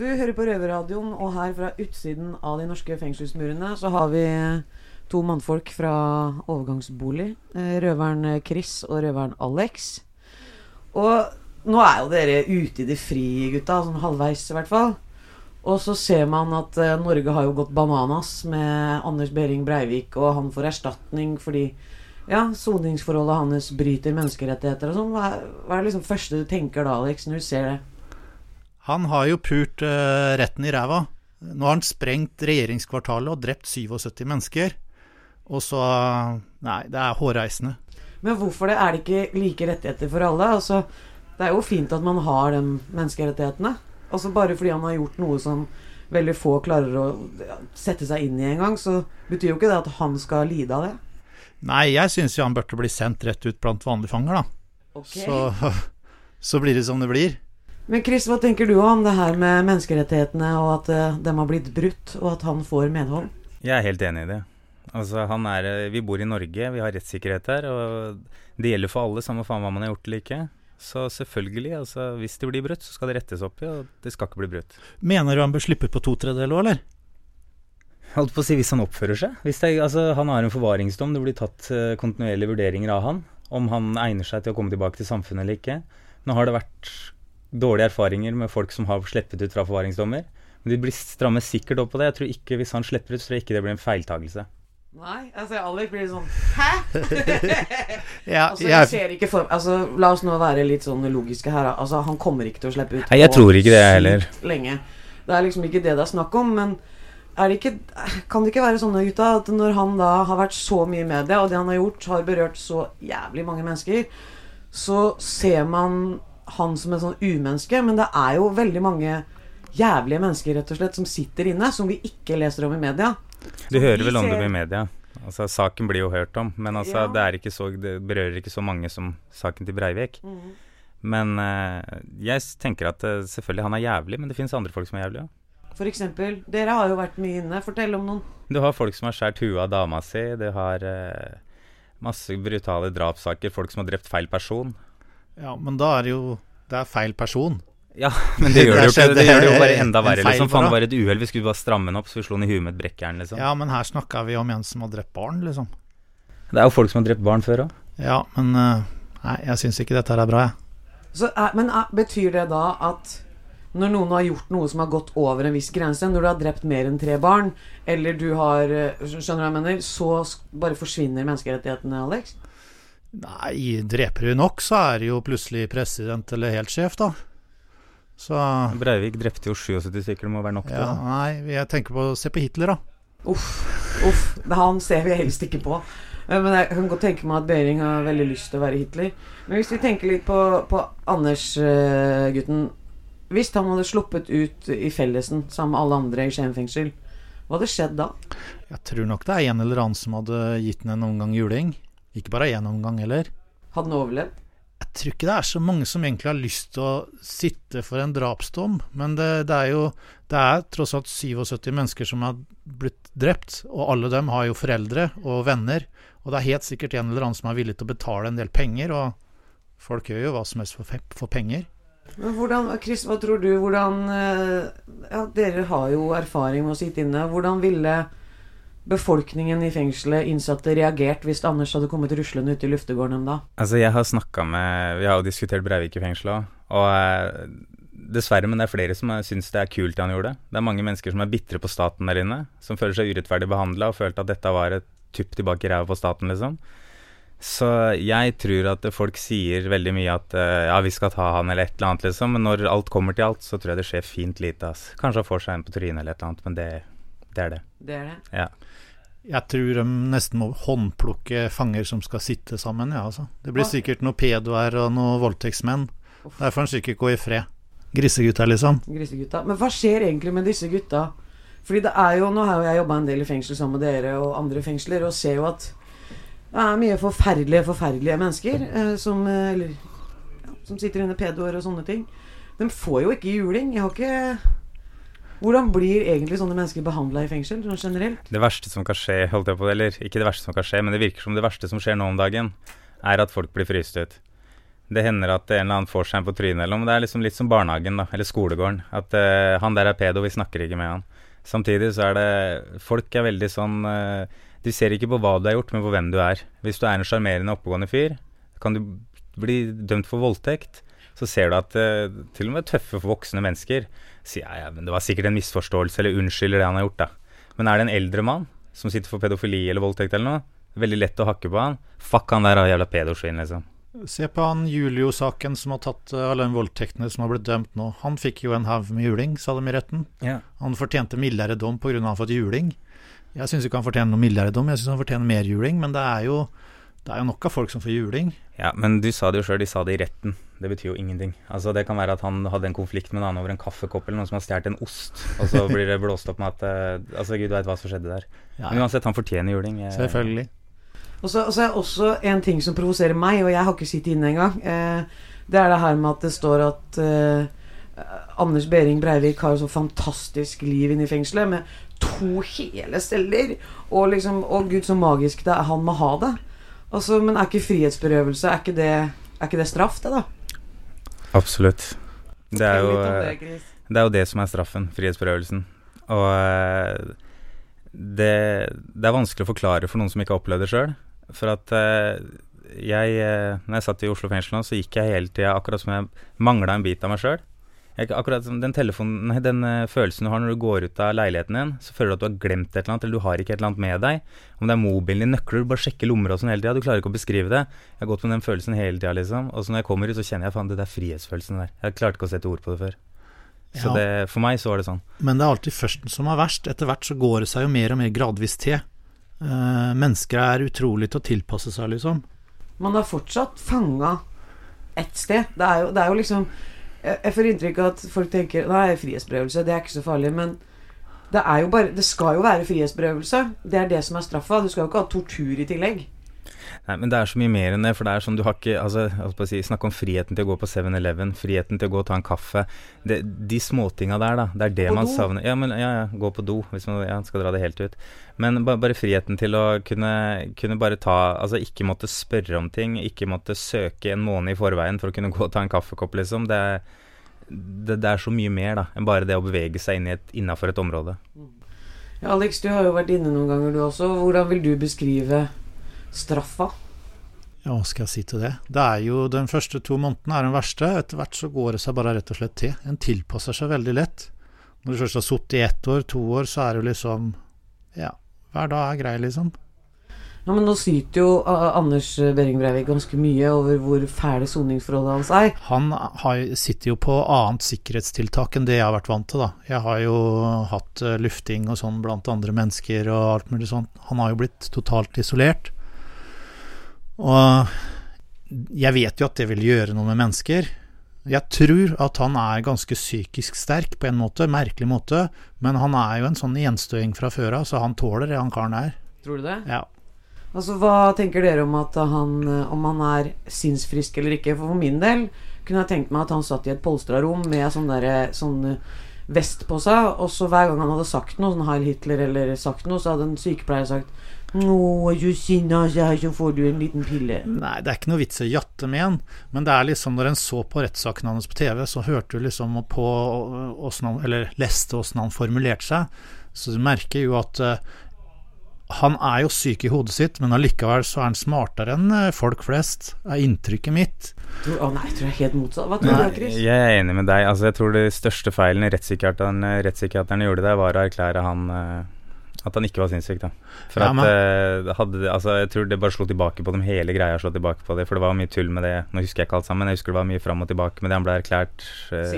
Du hører på Røverradioen, og her fra utsiden av de norske fengselsmurene så har vi to mannfolk fra overgangsbolig. eh, Røveren Chris og røveren Alex. Og nå er jo dere ute i det fri, gutta. Sånn halvveis, i hvert fall. Og så ser man at eh, Norge har jo gått bananas med Anders Behring Breivik, og han får erstatning fordi ja, soningsforholdet hans bryter menneskerettigheter og sånn. Hva er det liksom første du tenker da, Alex, når du ser det? Han har jo pult uh, retten i ræva. Nå har han sprengt regjeringskvartalet og drept 77 mennesker. Og så Nei, det er hårreisende. Men hvorfor det? Er det ikke like rettigheter for alle? Altså, det er jo fint at man har de menneskerettighetene. Altså Bare fordi han har gjort noe som veldig få klarer å sette seg inn i engang, så betyr jo ikke det at han skal lide av det. Nei, jeg syns jo han burde bli sendt rett ut blant vanlige fanger, da. Okay. Så, så blir det som det blir. Men Chris, hva tenker du om det her med menneskerettighetene, og at uh, dem har blitt brutt, og at han får medhold? Jeg er helt enig i det. Altså, han er, vi bor i Norge, vi har rettssikkerhet her, og det gjelder for alle, samme faen hva man har gjort eller ikke. Så selvfølgelig, altså, hvis det blir brutt, så skal det rettes opp i, og det skal ikke bli brutt. Mener du han bør slippe på to tredjedeler òg, eller? Holdt på å si hvis han oppfører seg. Hvis det, altså, han har en forvaringsdom, det blir tatt eh, kontinuerlige vurderinger av han. Om han egner seg til å komme tilbake til samfunnet eller ikke. Nå har det vært dårlige erfaringer med folk som har sluppet ut fra forvaringsdommer. Men de blir strammet sikkert opp på det. Jeg tror ikke Hvis han slipper ut, så tror jeg ikke det blir en feiltagelse. Nei, altså Alex blir sånn Hæ?! Ja, altså, jeg jeg, ser ikke for Altså, La oss nå være litt sånn logiske her. Altså, Han kommer ikke til å slippe ut. Nei, jeg tror ikke det heller. Lenge. Det er liksom ikke det det er snakk om. Men er det ikke, kan det ikke være sånn gutta, at når han da har vært så mye i media, og det han har gjort, har berørt så jævlig mange mennesker, så ser man han som en sånn umenneske. Men det er jo veldig mange jævlige mennesker rett og slett som sitter inne, som vi ikke leser om i media. Du hører vi vel om ser- dem i media. Altså, Saken blir jo hørt om, men altså, Ja. det, er ikke så, det berører ikke så mange som saken til Breivik. Men uh, jeg tenker at uh, selvfølgelig han er jævlig, men det finnes andre folk som er jævlige òg. For eksempel, dere har jo vært mye inne. Fortell om noen. Du har folk som har skåret huet av dama si, du har uh, masse brutale drapssaker, folk som har drept feil person. Ja, men da er det jo Det er feil person. Ja, men det gjør det jo ikke. skjedde Det gjør det jo bare enda verre. Liksom. Faen, det var et uhell. Vi skulle bare stramme den opp, så vi slo den i huet med et brekkjern, liksom. Ja, men her snakka vi om en som har drept barn, liksom. Det er jo folk som har drept barn før òg. Ja, men eh, Nei, jeg syns ikke dette her er bra, jeg. Så, er- men er, betyr det da at når noen har gjort noe som har gått over en viss grense, når du har drept mer enn tre barn, eller du har eh, Skjønner du hva jeg mener? Så bare forsvinner menneskerettighetene, Alex? Nei, dreper du nok, så er det jo plutselig president eller helt sjef, da. Så Breivik drepte jo 77 stykker, det må være nok til. ja, det? Nei, jeg tenker på Se på Hitler, da. Uff. uff han ser vi helst ikke på. Eh, Men jeg kan godt tenke meg at Behring har veldig lyst til å være Hitler. Men hvis vi tenker litt på, på Anders-gutten Hvis han hadde sluppet ut i fellesen sammen med alle andre i Skien fengsel, hva hadde skjedd da? Jeg tror nok det er en eller annen som hadde gitt ham en omgang juling. Ikke bare én omgang heller. Hadde han overlevd? Jeg tror ikke det er så mange som egentlig har lyst til å sitte for en drapsdom, men det, det er jo Det er tross alt 77 mennesker som har blitt drept, og alle dem har jo foreldre og venner, og det er helt sikkert en eller annen som er villig til å betale en del penger, og folk gjør jo hva som helst for, for penger. Men hvordan, Chris, hva tror du? Hvordan eh, Ja, dere har jo erfaring med å sitte inne. Hvordan ville befolkningen i fengselet, innsatte, reagert hvis Anders hadde kommet ruslende ut i luftegården da? Altså, jeg har snakka med Vi har jo diskutert Breivik i fengselet òg, og eh, dessverre, men det er flere som syns det er kult det han gjorde. Det er mange mennesker som er bitre på staten der inne, som føler seg urettferdig behandla og følte at dette var et tupp tilbake i ræva på staten, liksom. Så jeg tror at folk sier veldig mye at eh, ja, vi skal ta han eller et eller annet, liksom, men når alt kommer til alt, så tror jeg det skjer fint lite, ass. Kanskje han får seg en på trynet eller et eller annet, men det, det er det. Det er det. Ja. Jeg tror de nesten må håndplukke fanger som skal sitte sammen, ja, altså. Det blir sikkert noen pedoer og noen voldtektsmenn. Der får han sikkert gå i fred. Grisegutta, liksom. Grisegutta. Men hva skjer egentlig med disse gutta? Fordi det er jo, Nå har jo jeg jobba en del i fengsel sammen med dere og andre fengsler, og ser jo at det er mye forferdelige, forferdelige mennesker eh, som, eh, eller, ja, som sitter inne pedoer og sånne ting. De får jo ikke juling. Jeg har ikke Hvordan blir egentlig sånne mennesker behandla i fengsel sånn generelt? Det verste som kan skje, holdt jeg på, eller ikke det verste som kan skje, men det virker som det verste som skjer nå om dagen, er at folk blir fryst ut. det hender at en eller annen får seg en på trynet, eller om det er liksom litt som barnehagen, da, eller skolegården. At uh, han der er pedo, vi snakker ikke med han. Samtidig så er det Folk er veldig sånn uh, De ser ikke på hva du har gjort, men på hvem du er. Hvis du er en sjarmerende, oppegående fyr, kan du bli dømt for voldtekt. Så ser du at uh, til og med tøffe voksne mennesker sier ja, ja, men det var sikkert en misforståelse, eller unnskylder det han har gjort, da. Men er det en eldre mann som sitter for pedofili eller voldtekt eller noe, veldig lett å hakke på han. Fuck han der, jævla pedosvin, liksom. Se på han Julio-saken som har tatt alle de voldtektene som har blitt dømt nå. Han fikk jo en haug med juling, sa de i retten. Ja. Han fortjente mildere dom pga. at han har fått juling. Jeg syns ikke han fortjener noe mildere dom, jeg syns han fortjener mer juling. Men det er, jo, det er jo nok av folk som får juling. Ja, men du sa det jo sjøl, de sa det i retten. Det betyr jo ingenting. Altså Det kan være at han hadde en konflikt med en annen over en kaffekopp eller noen som har stjålet en ost, og så blir det blåst opp med at uh, Altså, gud veit hva som skjedde der. Ja. Men uansett, han fortjener juling. Jeg, Selvfølgelig. Og så, og så er også en ting som provoserer meg, og jeg har ikke sittet inne engang. Eh, det er det her med at det står at eh, Anders Behring Breivik har så fantastisk liv inne i fengselet med to hele celler. Og liksom Å, gud, så magisk det er. Han må ha det. Altså, men er ikke frihetsberøvelse Er ikke det, er ikke det straff, det, da? Absolutt. Det er, jo, det, er jo det som er straffen. Frihetsberøvelsen. Og eh, det, det, er vanskelig å forklare for noen som ikke har opplevd det sjøl. For at uh, jeg uh, Når jeg satt i Oslo fengsel nå, så gikk jeg hele tida akkurat som jeg mangla en bit av meg sjøl. Akkurat som den, telefonen, nei, den uh, følelsen du har når du går ut av leiligheten din, så føler du at du har glemt et eller annet, eller du har ikke et eller annet med deg. Om det er mobilen din, nøkler, du bare sjekker lommer og sånn hele tida. Du klarer ikke å beskrive det. Jeg har gått med den følelsen hele tida, liksom. Og så når jeg kommer ut, så kjenner jeg faen, det der frihetsfølelsen der. Jeg klarte ikke å sette ord på det før. Så ja. det, for meg så var det sånn. Men det er alltid førsten som er verst. Etter hvert så går det seg jo mer og mer gradvis til. Uh, mennesker er utrolig til å tilpasse seg, liksom. Man er fortsatt fanga ett sted. Det er, jo, det er jo liksom jeg, får inntrykk av at folk tenker Nei, frihetsberøvelse, det er ikke så farlig. Men det er jo bare Det skal jo være frihetsberøvelse. Det er det som er straffa. Du skal jo ikke ha tortur i tillegg. Nei, men det er så mye mer enn det. For det er sånn du har ikke altså, si, Snakk om friheten til å gå på 7-Eleven, friheten til å gå og ta en kaffe. Det, de småtinga der, da. Det er det man do. savner. Ja, men ja, ja, gå på do, hvis man ja, skal dra det helt ut. Men bare, bare friheten til å kunne, kunne, bare ta Altså ikke måtte spørre om ting, ikke måtte søke en måned i forveien for å kunne gå og ta en kaffekopp, liksom. Det er, det, det er så mye mer da enn bare det å bevege seg inn innafor et område. Ja, Alex, du har jo vært inne noen ganger, du også. Hvordan vil du beskrive straffa? Ja, hva skal jeg si til det? Det er jo Den første to månedene er den verste. Etter hvert så går det seg bare rett og slett til. En tilpasser seg veldig lett. Når du først har sittet i ett år, to år, så er det jo liksom Ja, hver dag er grei, liksom. Ja, Men nå syter jo Anders Behring Breivik ganske mye over hvor fæle soningsforholdet hans er. Han har, sitter jo på annet sikkerhetstiltak enn det jeg har vært vant til, da. Jeg har jo hatt uh, lufting og sånn blant andre mennesker og alt mulig sånt. Han har jo blitt totalt isolert. Og jeg vet jo at det vil gjøre noe med mennesker. Jeg tror at han er ganske psykisk sterk på en måte, merkelig måte, men han er jo en sånn gjenstøing fra før av, så han tåler det han karen er. Tror du det? Ja. Altså, Hva tenker dere om at han, om han er sinnsfrisk eller ikke? For for min del kunne jeg tenkt meg at han satt i et polstra rom med sånn, der, sånn vest på seg, og så hver gang han hadde sagt noe, sånn Heil Hitler eller sagt noe, så hadde en sykepleier sagt å, er du sinna, så får du en liten pille. Nei, det er ikke noe vits i å jatte med en, men det er liksom når en så på rettssaken hans på TV, så hørte du liksom på åssen han Eller leste åssen han formulerte seg, så du merker jo at uh, han er jo syk i hodet sitt, men allikevel så er han smartere enn eh, folk flest, er inntrykket mitt. Å oh, nei, jeg tror jeg er helt motsatt. Hva tror du, Chris? Jeg er enig med deg. Altså, jeg tror det største feilen rettspsykiaterne, rettspsykiaterne gjorde der, var å erklære han uh, at han ikke var sinnssyk, da. For ja, at uh, hadde, altså, Jeg tror det bare slo tilbake på dem, hele greia slo tilbake på det. For det var mye tull med det. Nå husker jeg ikke alt sammen, men jeg husker det var mye fram og tilbake med det. Han ble erklært uh,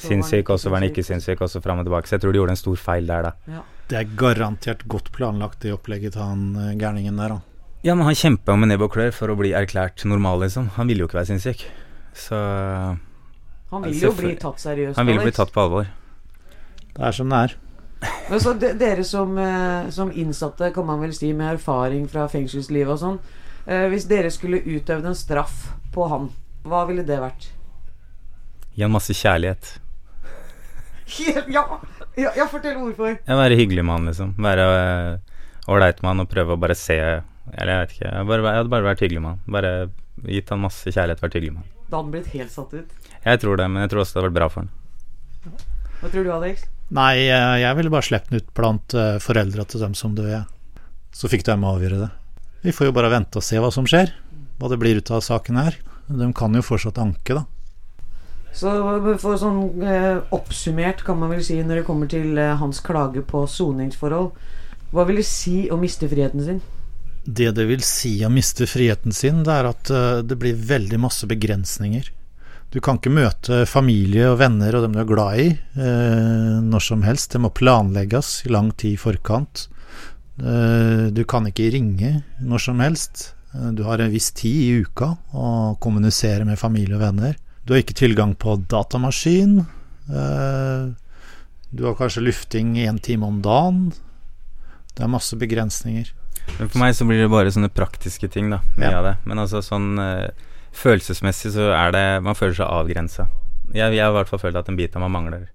sinnssyk, og så var han ikke sinnssyk, og så fram og tilbake. Så jeg tror de gjorde en stor feil der, da. Ja. Det er garantert godt planlagt, det opplegget til han uh, gærningen der, da. Ja, men han kjempa med nebb og klør for å bli erklært normal, liksom. Han ville jo ikke være sinnssyk. Så Han vil jo bli tatt seriøst. Han vil bli tatt på alvor. Det er som det er. Men så de, Dere som, eh, som, innsatte, kan man vel si, med erfaring fra fengselslivet og sånn. Eh, hvis dere skulle utøvd en straff på han, hva ville det vært? Gi han masse kjærlighet. ja, ja, ja, fortell hvorfor. Ja, være hyggelig med han, liksom. Være eh, ålreit med han og prøve å bare se Eller jeg vet ikke. Jeg, bare, jeg hadde bare vært hyggelig med han. Bare gitt han masse kjærlighet, vært hyggelig med han. Da hadde han blitt helt satt ut. Jeg tror det, men jeg tror også det hadde vært bra for han. Hva tror du, Alex? Nei, eh, jeg ville bare sluppet den ut blant eh, foreldra til dem som døde. Så fikk de avgjøre det. Vi får jo bare vente og se hva som skjer. Hva det blir ut av saken her. De kan jo fortsatt anke, da. Så for sånn eh, oppsummert kan man vel si når det kommer til eh, hans klage på soningsforhold Hva vil det si å miste friheten sin? Det det vil si å miste friheten sin, det er at eh, det blir veldig masse begrensninger. Du kan ikke møte familie og venner og dem du er glad i, eh, når som helst. Det må planlegges i lang tid i forkant. Eh, du kan ikke ringe når som helst. Eh, Du har en viss tid i uka å kommunisere med familie og venner. Du har ikke tilgang på datamaskin. Eh, Du har kanskje lufting én time om dagen. Det er masse begrensninger. Men for meg så blir det bare sånne praktiske ting, da. Mye Ja. av det. Men altså sånn eh, følelsesmessig så er det Man føler seg avgrensa. Jeg, har i hvert fall følt at en bit av meg mangler.